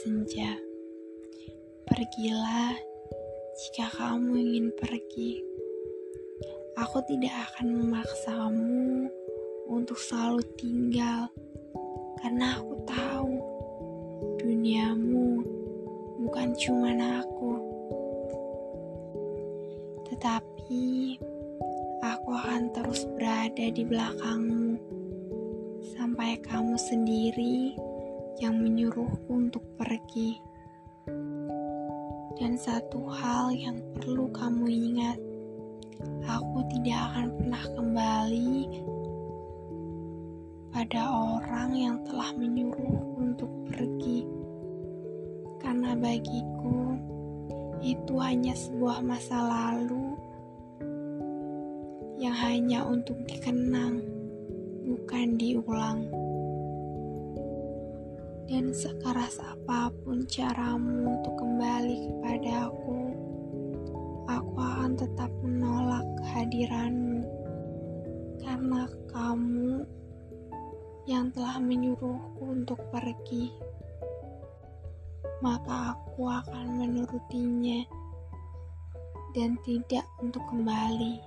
senja. Pergilah jika kamu ingin pergi. Aku tidak akan memaksamu untuk selalu tinggal, karena aku tahu duniamu bukan cuma aku, tetapi aku akan terus berada di belakangmu sampai kamu sendiri yang menyuruhku untuk pergi. Dan satu hal yang perlu kamu ingat, aku tidak akan pernah kembali pada orang yang telah menyuruhku untuk pergi. Karena bagiku, itu hanya sebuah masa lalu yang hanya untuk dikenang, bukan diulang. Dan sekeras apa pun caramu untuk kembali kepada aku, aku akan tetap menolak kehadiranmu. Karena kamu yang telah menyuruhku untuk pergi, maka aku akan menurutinya dan tidak untuk kembali.